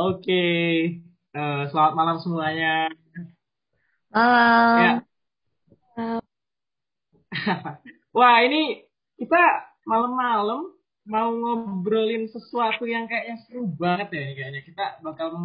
Oke, uh, selamat malam semuanya. Malam. Ya. Wah, ini kita malam-malam mau ngobrolin sesuatu yang kayaknya seru banget ya kayaknya. Kita bakal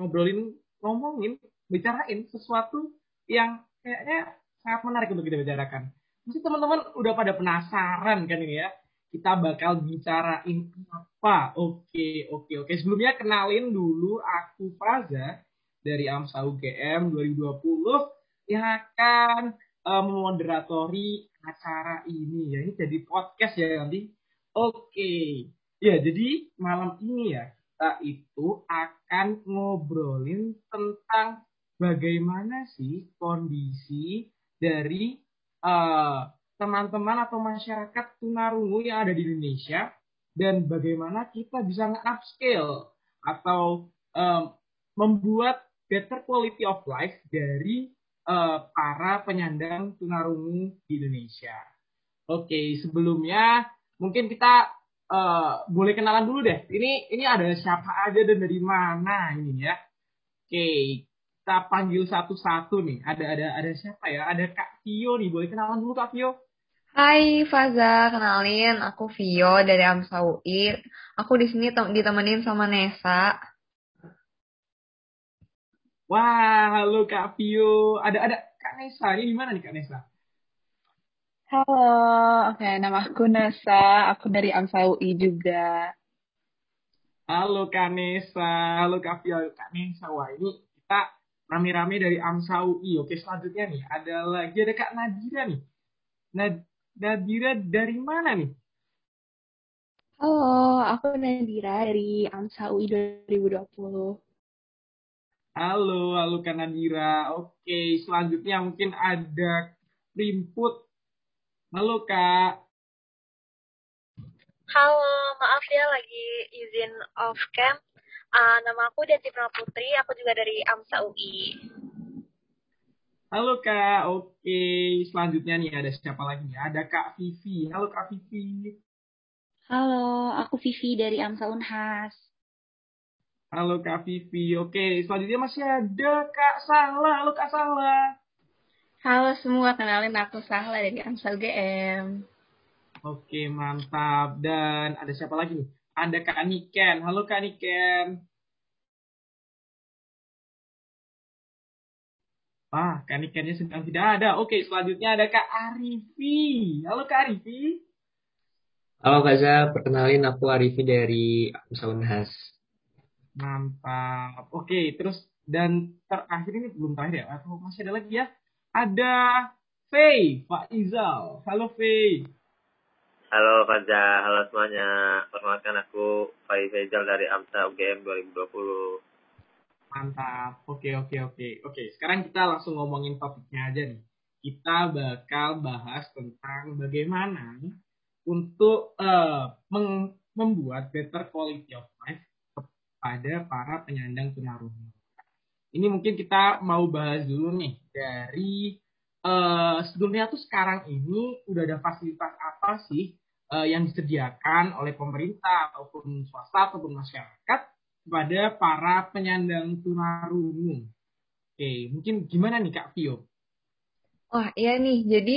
ngobrolin, ngomongin, bicarain sesuatu yang kayaknya sangat menarik untuk kita bicarakan. Mesti teman-teman udah pada penasaran kan ini ya kita bakal bicarain apa. Oke, oke, oke. Sebelumnya kenalin dulu aku Faza dari AMSA UGM 2020 yang akan uh, memoderatori acara ini ya. Ini jadi podcast ya nanti. Oke. Ya, jadi malam ini ya kita itu akan ngobrolin tentang bagaimana sih kondisi dari uh, teman-teman atau masyarakat tunarungu yang ada di Indonesia dan bagaimana kita bisa nge-upscale atau um, membuat better quality of life dari uh, para penyandang tunarungu di Indonesia. Oke, sebelumnya mungkin kita uh, boleh kenalan dulu deh. Ini ini ada siapa aja dan dari mana ini ya? Oke, kita panggil satu-satu nih. Ada ada ada siapa ya? Ada Kak Tio nih. Boleh kenalan dulu Kak Tio? Hai Faza, kenalin aku Vio dari AMSA UI. Aku di sini ditemenin sama Nesa. Wah, halo Kak Vio. Ada ada Kak Nesa. Ini gimana nih Kak Nesa? Halo, oke nama aku Nesa. Aku dari AMSA UI juga. Halo Kak Nesa. Halo Kak Vio. Kak Nesa. Wah, ini kita rame-rame dari AMSA UI. Oke, selanjutnya nih ada lagi ada Kak Nadira nih. Nad Nadira dari mana nih? Halo, aku Nadira dari AMSA UI 2020. Halo, halo Kak Nadira. Oke, selanjutnya mungkin ada Primput. Halo Kak. Halo, maaf ya lagi izin off cam. Uh, nama aku Deti Putri, aku juga dari AMSA UI. Halo Kak, oke. Selanjutnya nih ada siapa lagi nih? Ada Kak Vivi. Halo Kak Vivi. Halo, aku Vivi dari Amsa Unhas. Halo Kak Vivi. Oke, selanjutnya masih ada Kak Sala. Halo Kak Sala. Halo semua, kenalin aku Sahla dari Amsa UGM. Oke, mantap. Dan ada siapa lagi nih? Ada Kak Niken. Halo Kak Niken. Ah, kan ikannya sedang tidak ada. Oke, selanjutnya ada Kak Arifi. Halo Kak Arifi. Halo Faza, perkenalin aku Arifi dari Unhas. Mantap. Oke, terus dan terakhir ini belum terakhir ya, atau masih ada lagi ya? Ada Faye, Pak Izal. Halo Faye. Halo Faza, halo semuanya. Perkenalkan aku Faye Faizal dari AMSA UGM 2020. Mantap. Oke, oke, oke. Oke, sekarang kita langsung ngomongin topiknya aja nih. Kita bakal bahas tentang bagaimana untuk uh, membuat better quality of life kepada para penyandang tunarungu. Ini mungkin kita mau bahas dulu nih dari uh, sebelumnya tuh sekarang ini udah ada fasilitas apa sih uh, yang disediakan oleh pemerintah ataupun swasta ataupun masyarakat kepada para penyandang tunarungu. Oke, mungkin gimana nih Kak Vio? Wah, iya nih. Jadi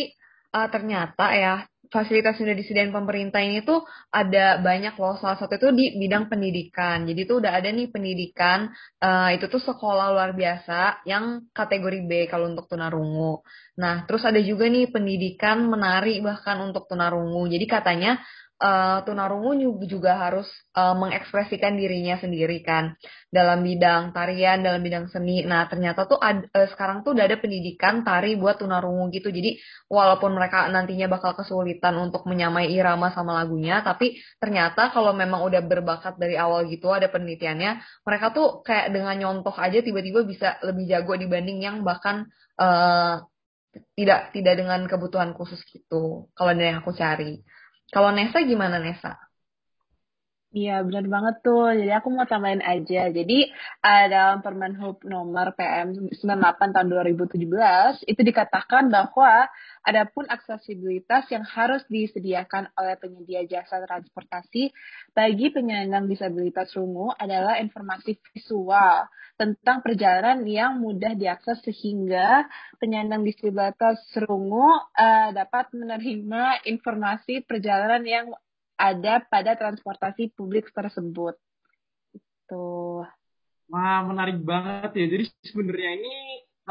uh, ternyata ya fasilitas yang sudah disediakan pemerintah ini tuh ada banyak loh. Salah satu itu di bidang pendidikan. Jadi tuh udah ada nih pendidikan, uh, itu tuh sekolah luar biasa yang kategori B kalau untuk tunarungu. Nah, terus ada juga nih pendidikan menari bahkan untuk tunarungu. Jadi katanya uh, tunarungu juga harus uh, mengekspresikan dirinya sendiri kan dalam bidang tarian, dalam bidang seni. Nah, ternyata tuh ad, uh, sekarang tuh udah ada pendidikan tari buat tunarungu gitu. Jadi, walaupun mereka nantinya bakal kesulitan untuk menyamai irama sama lagunya, tapi ternyata kalau memang udah berbakat dari awal gitu ada penelitiannya, mereka tuh kayak dengan nyontoh aja tiba-tiba bisa lebih jago dibanding yang bahkan uh, tidak tidak dengan kebutuhan khusus gitu. Kalau dari yang aku cari. Kalau Nesa gimana Nesa? Iya, benar banget tuh. Jadi aku mau tambahin aja. Jadi uh, dalam Permen Hub nomor PM 98 tahun 2017 itu dikatakan bahwa adapun aksesibilitas yang harus disediakan oleh penyedia jasa transportasi bagi penyandang disabilitas rungu adalah informasi visual tentang perjalanan yang mudah diakses sehingga penyandang disabilitas rungu uh, dapat menerima informasi perjalanan yang ada pada transportasi publik tersebut. Itu. Wah, menarik banget ya. Jadi sebenarnya ini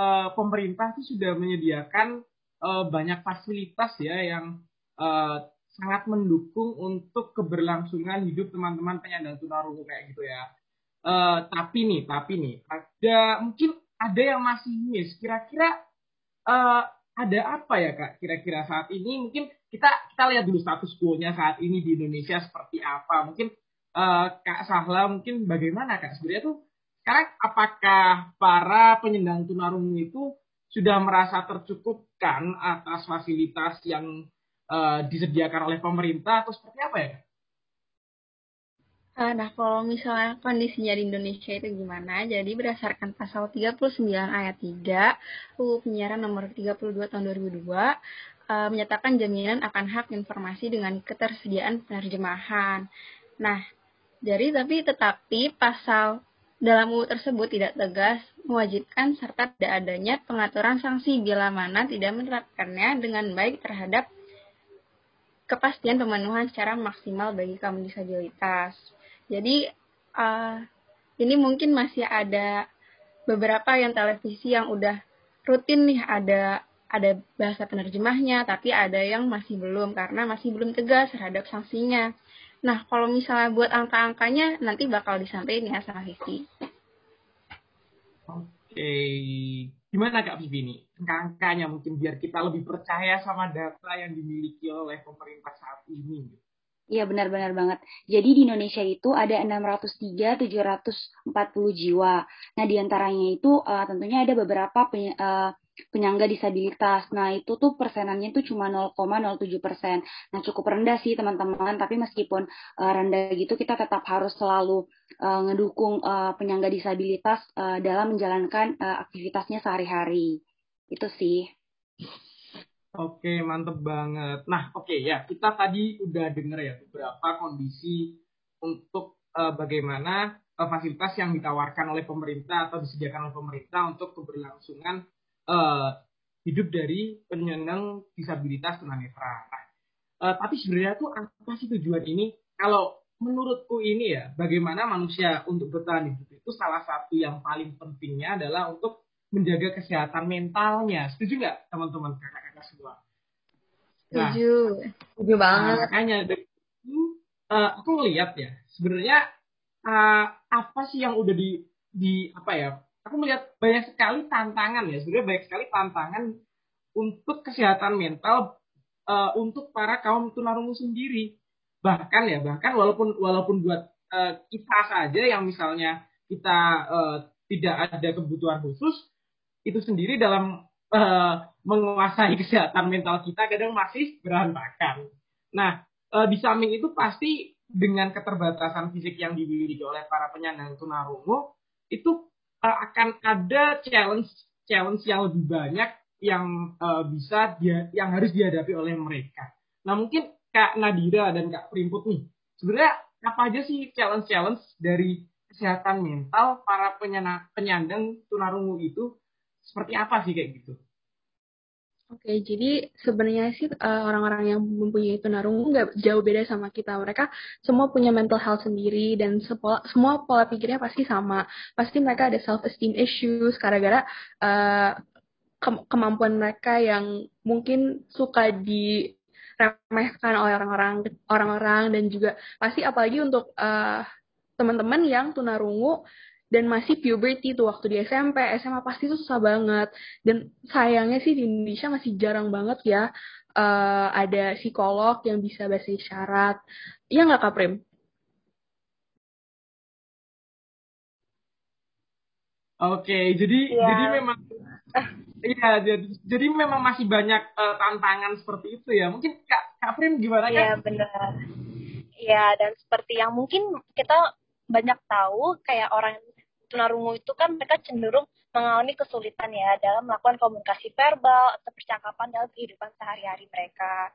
uh, pemerintah itu sudah menyediakan uh, banyak fasilitas ya yang uh, sangat mendukung untuk keberlangsungan hidup teman-teman penyandang tunarungu kayak gitu ya. Uh, tapi nih, tapi nih, ada mungkin ada yang masih miss. Kira-kira uh, ada apa ya kak? Kira-kira saat ini mungkin kita kita lihat dulu status quo-nya saat ini di Indonesia seperti apa. Mungkin uh, Kak Sahla mungkin bagaimana Kak? Sebenarnya tuh sekarang apakah para penyandang tunarungu itu sudah merasa tercukupkan atas fasilitas yang uh, disediakan oleh pemerintah atau seperti apa ya? Eh, nah, kalau misalnya kondisinya di Indonesia itu gimana? Jadi berdasarkan pasal 39 ayat 3 UU Penyiaran nomor 32 tahun 2002 uh, menyatakan jaminan akan hak informasi dengan ketersediaan penerjemahan. Nah, jadi tapi tetapi pasal dalam UU tersebut tidak tegas mewajibkan serta tidak adanya pengaturan sanksi bila mana tidak menerapkannya dengan baik terhadap kepastian pemenuhan secara maksimal bagi kaum disabilitas. Jadi uh, ini mungkin masih ada beberapa yang televisi yang udah rutin nih ada ada bahasa penerjemahnya, tapi ada yang masih belum karena masih belum tegas terhadap sanksinya. Nah, kalau misalnya buat angka-angkanya nanti bakal disampaikan ya sama Vivi. Oke, gimana Kak Vivi ini? Angka-angkanya mungkin biar kita lebih percaya sama data yang dimiliki oleh pemerintah saat ini. Iya benar-benar banget. Jadi di Indonesia itu ada 603 740 jiwa. Nah, di antaranya itu uh, tentunya ada beberapa uh, penyangga disabilitas. Nah, itu tuh persenannya tuh cuma 0,07 persen. Nah, cukup rendah sih teman-teman, tapi meskipun uh, rendah gitu, kita tetap harus selalu uh, ngedukung uh, penyangga disabilitas uh, dalam menjalankan uh, aktivitasnya sehari-hari. Itu sih. Oke, mantep banget. Nah, oke ya, kita tadi udah denger ya beberapa kondisi untuk uh, bagaimana fasilitas yang ditawarkan oleh pemerintah atau disediakan oleh pemerintah untuk keberlangsungan uh, hidup dari penyandang disabilitas tunanetra. Nah, uh, tapi sebenarnya tuh apa sih tujuan ini? Kalau menurutku ini ya, bagaimana manusia untuk bertahan hidup itu salah satu yang paling pentingnya adalah untuk menjaga kesehatan mentalnya. Setuju nggak teman-teman kakak-kakak semua? Nah, Setuju. Setuju banget. Nah, makanya itu uh, aku lihat ya, sebenarnya uh, apa sih yang udah di di apa ya aku melihat banyak sekali tantangan ya sebenarnya banyak sekali tantangan untuk kesehatan mental uh, untuk para kaum tunarungu sendiri bahkan ya bahkan walaupun walaupun buat uh, kita saja yang misalnya kita uh, tidak ada kebutuhan khusus itu sendiri dalam uh, menguasai kesehatan mental kita kadang masih berantakan. Nah, uh, di samping itu pasti dengan keterbatasan fisik yang dimiliki oleh para penyandang tunarungu itu akan ada challenge challenge yang lebih banyak yang uh, bisa dia yang harus dihadapi oleh mereka. Nah mungkin Kak Nadira dan Kak Primput nih, sebenarnya apa aja sih challenge-challenge dari kesehatan mental para penyandang tunarungu itu seperti apa sih kayak gitu? Oke, jadi sebenarnya sih uh, orang-orang yang mempunyai tunarungu nggak jauh beda sama kita. Mereka semua punya mental health sendiri dan semua, semua pola pikirnya pasti sama. Pasti mereka ada self esteem issues gara-gara uh, ke kemampuan mereka yang mungkin suka diremehkan oleh orang-orang orang-orang dan juga pasti apalagi untuk uh, teman-teman yang tunarungu dan masih puberty tuh waktu di SMP, SMA pasti itu susah banget. Dan sayangnya sih di Indonesia masih jarang banget ya uh, ada psikolog yang bisa bahasa isyarat. Iya nggak Kak Prim? Oke, jadi ya. jadi memang iya jadi, jadi memang masih banyak uh, tantangan seperti itu ya. Mungkin Kak Kak Prim gimana kan? Iya benar. Iya Ya, dan seperti yang mungkin kita banyak tahu, kayak orang tunarungu itu kan mereka cenderung mengalami kesulitan ya dalam melakukan komunikasi verbal atau percakapan dalam kehidupan sehari-hari mereka.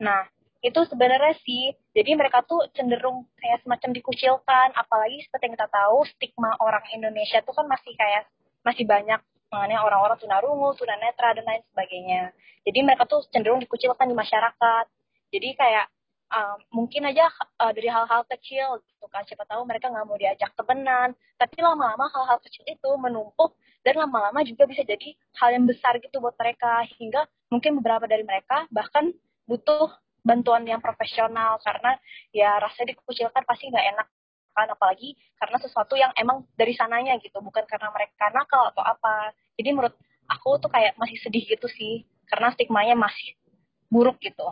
Nah, itu sebenarnya sih, jadi mereka tuh cenderung kayak semacam dikucilkan, apalagi seperti yang kita tahu, stigma orang Indonesia tuh kan masih kayak, masih banyak mengenai orang-orang tunarungu, tunanetra, dan lain sebagainya. Jadi mereka tuh cenderung dikucilkan di masyarakat. Jadi kayak uh, mungkin aja uh, dari hal-hal kecil gitu kan siapa tahu mereka nggak mau diajak temenan. Tapi lama-lama hal-hal kecil itu menumpuk dan lama-lama juga bisa jadi hal yang besar gitu buat mereka. Hingga mungkin beberapa dari mereka bahkan butuh bantuan yang profesional karena ya rasanya dikucilkan pasti nggak enak kan apalagi karena sesuatu yang emang dari sananya gitu bukan karena mereka nakal atau apa. Jadi menurut aku tuh kayak masih sedih gitu sih karena stigmanya masih buruk gitu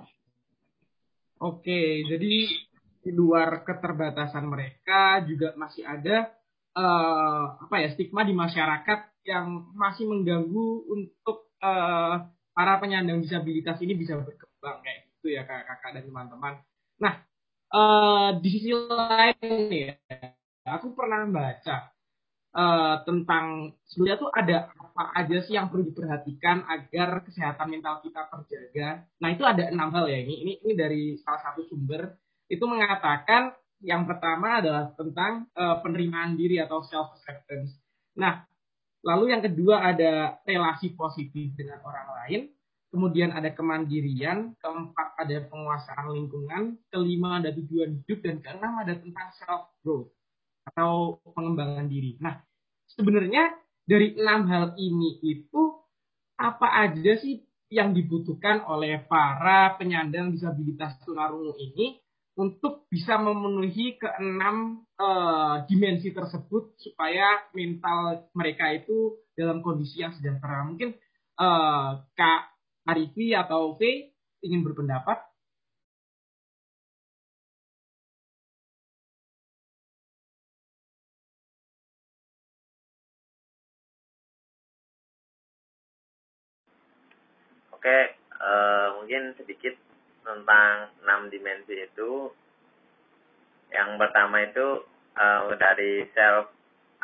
Oke, jadi di luar keterbatasan mereka juga masih ada uh, apa ya stigma di masyarakat yang masih mengganggu untuk uh, para penyandang disabilitas ini bisa berkembang kayak gitu ya kakak-kakak dan teman-teman. Nah, uh, di sisi lain ya, aku pernah baca uh, tentang sebenarnya tuh ada apa aja sih yang perlu diperhatikan agar kesehatan mental kita terjaga. Nah itu ada enam hal ya ini ini ini dari salah satu sumber itu mengatakan yang pertama adalah tentang uh, penerimaan diri atau self acceptance. Nah lalu yang kedua ada relasi positif dengan orang lain. Kemudian ada kemandirian, keempat ada penguasaan lingkungan, kelima ada tujuan hidup, dan keenam ada tentang self growth atau pengembangan diri. Nah, sebenarnya dari enam hal ini itu apa aja sih yang dibutuhkan oleh para penyandang disabilitas tunarungu ini untuk bisa memenuhi keenam uh, dimensi tersebut supaya mental mereka itu dalam kondisi yang sejahtera. Mungkin uh, Kak Arifi atau V ingin berpendapat? Oke, uh, mungkin sedikit tentang enam dimensi itu. Yang pertama itu uh, dari self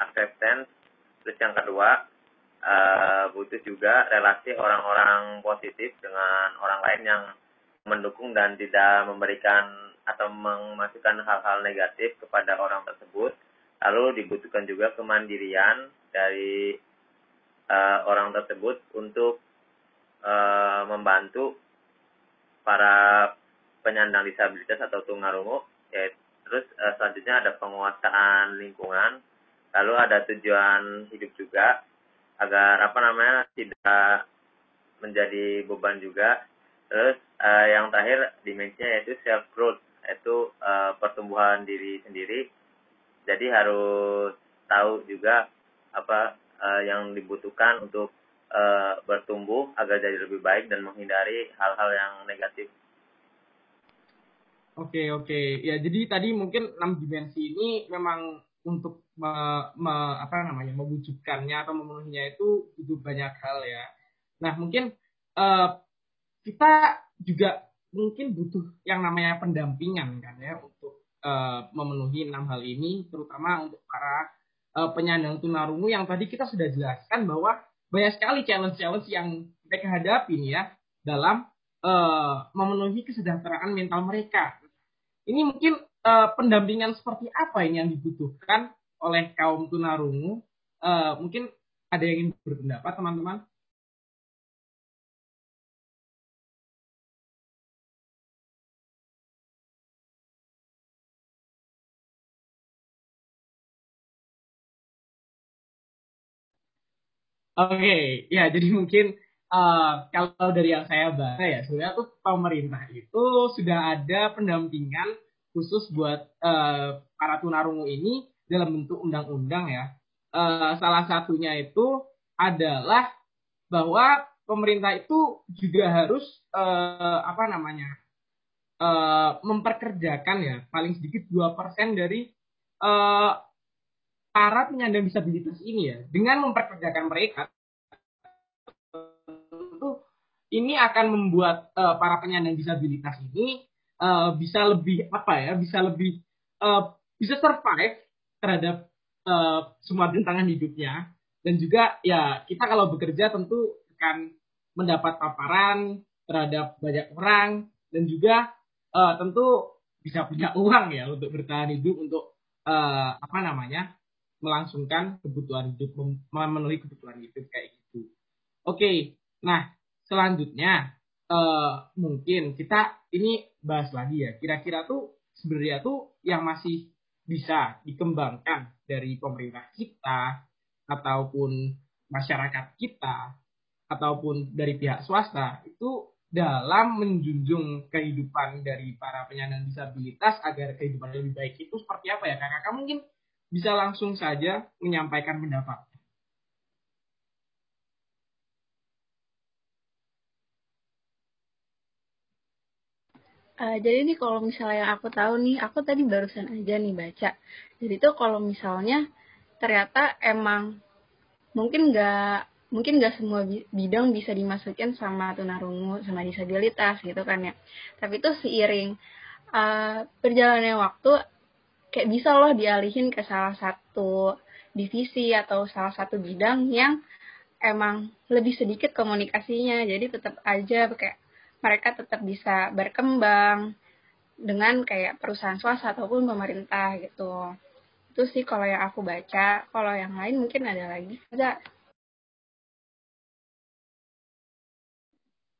acceptance, terus yang kedua uh, butuh juga relasi orang-orang positif dengan orang lain yang mendukung dan tidak memberikan atau memasukkan hal-hal negatif kepada orang tersebut. Lalu dibutuhkan juga kemandirian dari uh, orang tersebut untuk uh, membantu para penyandang disabilitas atau tunarungu ya terus uh, selanjutnya ada penguasaan lingkungan. Lalu ada tujuan hidup juga agar apa namanya tidak menjadi beban juga. Terus uh, yang terakhir dimensinya yaitu self growth yaitu uh, pertumbuhan diri sendiri. Jadi harus tahu juga apa uh, yang dibutuhkan untuk uh, bertumbuh agar jadi lebih baik dan menghindari hal-hal yang negatif. Oke oke ya jadi tadi mungkin enam dimensi ini memang untuk me, me, apa namanya mewujudkannya atau memenuhinya itu butuh banyak hal ya. Nah mungkin uh, kita juga mungkin butuh yang namanya pendampingan kan ya untuk uh, memenuhi enam hal ini terutama untuk para uh, penyandang tunarungu yang tadi kita sudah jelaskan bahwa banyak sekali challenge-challenge yang mereka hadapi nih ya dalam uh, memenuhi kesejahteraan mental mereka. Ini mungkin uh, pendampingan seperti apa ini yang dibutuhkan oleh kaum tunarungu? Uh, mungkin ada yang ingin berpendapat teman-teman? Okay. ya jadi mungkin uh, kalau dari yang saya baca ya sebenarnya tuh pemerintah itu sudah ada pendampingan khusus buat uh, para tunarungu ini dalam bentuk undang-undang ya. Uh, salah satunya itu adalah bahwa pemerintah itu juga harus uh, apa namanya uh, memperkerjakan ya paling sedikit dua persen dari para penyandang disabilitas ini ya dengan memperkerjakan mereka itu ini akan membuat uh, para penyandang disabilitas ini uh, bisa lebih apa ya bisa lebih uh, bisa survive terhadap uh, semua rintangan hidupnya. Dan juga ya kita kalau bekerja tentu akan mendapat paparan terhadap banyak orang dan juga uh, tentu bisa punya uang ya untuk bertahan hidup untuk uh, apa namanya melangsungkan kebutuhan hidup memenuhi kebutuhan hidup kayak gitu. Oke, nah selanjutnya uh, mungkin kita ini bahas lagi ya. Kira-kira tuh sebenarnya tuh yang masih bisa dikembangkan dari pemerintah kita ataupun masyarakat kita ataupun dari pihak swasta itu dalam menjunjung kehidupan dari para penyandang disabilitas agar kehidupan lebih baik itu seperti apa ya kakak? Mungkin bisa langsung saja menyampaikan pendapat. Uh, jadi nih kalau misalnya yang aku tahu nih, aku tadi barusan aja nih baca. Jadi tuh kalau misalnya ternyata emang mungkin nggak mungkin nggak semua bidang bisa dimasukin sama tunarungu sama disabilitas gitu kan ya. Tapi tuh seiring uh, berjalannya waktu kayak bisa loh dialihin ke salah satu divisi atau salah satu bidang yang emang lebih sedikit komunikasinya. Jadi tetap aja kayak mereka tetap bisa berkembang dengan kayak perusahaan swasta ataupun pemerintah gitu. Itu sih kalau yang aku baca. Kalau yang lain mungkin ada lagi. Ada.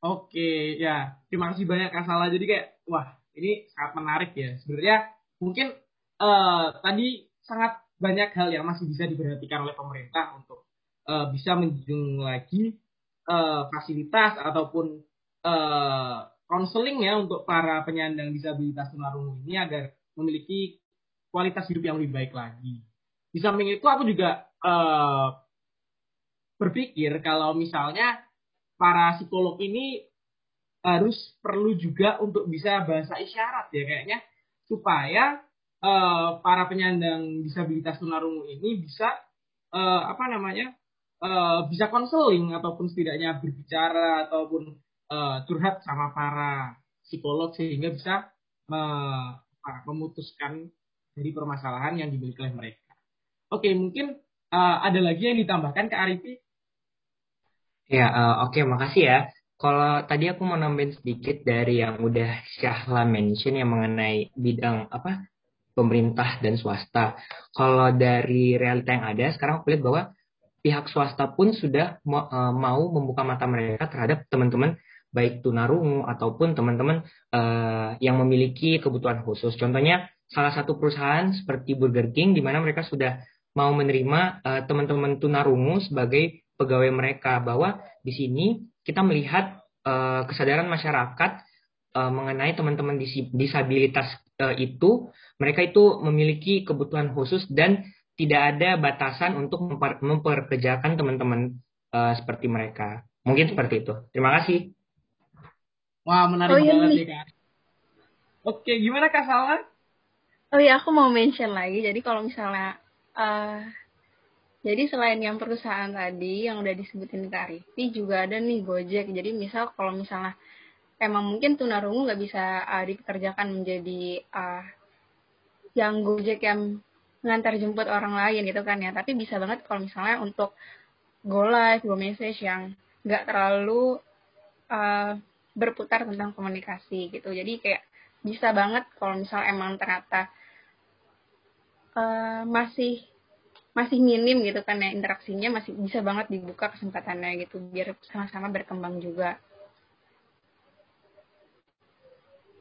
Oke, ya. Terima kasih banyak Kak Salah. Jadi kayak, wah, ini sangat menarik ya. Sebenarnya mungkin uh, tadi sangat banyak hal yang masih bisa diperhatikan oleh pemerintah untuk uh, bisa menjunjung lagi uh, fasilitas ataupun konseling uh, ya untuk para penyandang disabilitas tunarungu ini agar memiliki kualitas hidup yang lebih baik lagi. Di samping itu aku juga uh, berpikir kalau misalnya para psikolog ini harus perlu juga untuk bisa bahasa isyarat ya kayaknya supaya uh, para penyandang disabilitas tunarungu ini bisa uh, apa namanya uh, bisa konseling ataupun setidaknya berbicara ataupun uh, curhat sama para psikolog sehingga bisa memutuskan dari permasalahan yang dimiliki oleh mereka. Oke, mungkin uh, ada lagi yang ditambahkan ke Arifi? Ya, uh, oke, okay, makasih ya. Kalau tadi aku mau nambahin sedikit dari yang udah Syahla mention yang mengenai bidang apa pemerintah dan swasta. Kalau dari realita yang ada, sekarang aku lihat bahwa pihak swasta pun sudah mau membuka mata mereka terhadap teman-teman baik tunarungu ataupun teman-teman uh, yang memiliki kebutuhan khusus. Contohnya salah satu perusahaan seperti Burger King di mana mereka sudah mau menerima uh, teman-teman tunarungu sebagai pegawai mereka bahwa di sini kita melihat uh, kesadaran masyarakat uh, mengenai teman-teman disabilitas uh, itu mereka itu memiliki kebutuhan khusus dan tidak ada batasan untuk memper memperkerjakan teman-teman uh, seperti mereka. Mungkin seperti itu. Terima kasih. Wah, menarik oh, iya banget nih. Kak. Oke, gimana Kak Salma? Oh iya, aku mau mention lagi. Jadi kalau misalnya, uh, jadi selain yang perusahaan tadi yang udah disebutin Kak Arifi, juga ada nih Gojek. Jadi misal kalau misalnya emang mungkin tunarungu nggak bisa uh, dipekerjakan menjadi uh, yang Gojek yang ngantar jemput orang lain gitu kan ya. Tapi bisa banget kalau misalnya untuk go live, go message yang nggak terlalu uh, berputar tentang komunikasi gitu jadi kayak bisa banget kalau misal emang ternyata uh, masih masih minim gitu kan ya interaksinya masih bisa banget dibuka kesempatannya gitu biar sama-sama berkembang juga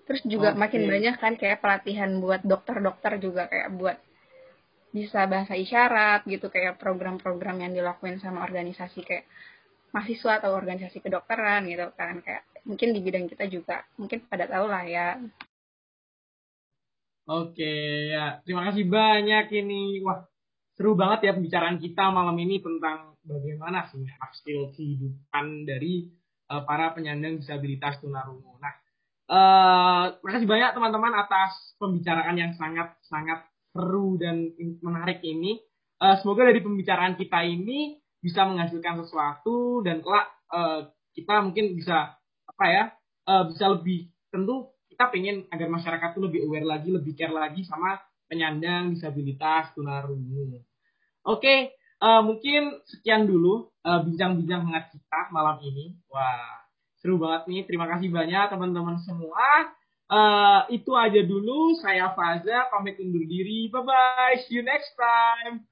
terus juga okay. makin banyak kan kayak pelatihan buat dokter-dokter juga kayak buat bisa bahasa isyarat gitu kayak program-program yang dilakuin sama organisasi kayak mahasiswa atau organisasi kedokteran gitu kan kayak mungkin di bidang kita juga mungkin pada tahu lah ya. Oke ya, terima kasih banyak ini. Wah, seru banget ya pembicaraan kita malam ini tentang bagaimana sih hak skill kehidupan dari uh, para penyandang disabilitas tunarungu. Nah, uh, terima kasih banyak teman-teman atas pembicaraan yang sangat sangat seru dan menarik ini. Uh, semoga dari pembicaraan kita ini bisa menghasilkan sesuatu dan kelak uh, kita mungkin bisa apa ya uh, bisa lebih tentu kita pengen agar masyarakat tuh lebih aware lagi, lebih care lagi sama penyandang disabilitas tunarungu. Oke, uh, mungkin sekian dulu uh, bincang-bincang hangat kita malam ini. Wah, seru banget nih. Terima kasih banyak teman-teman semua. Uh, itu aja dulu. Saya Faza, pamit undur diri. Bye-bye. See you next time.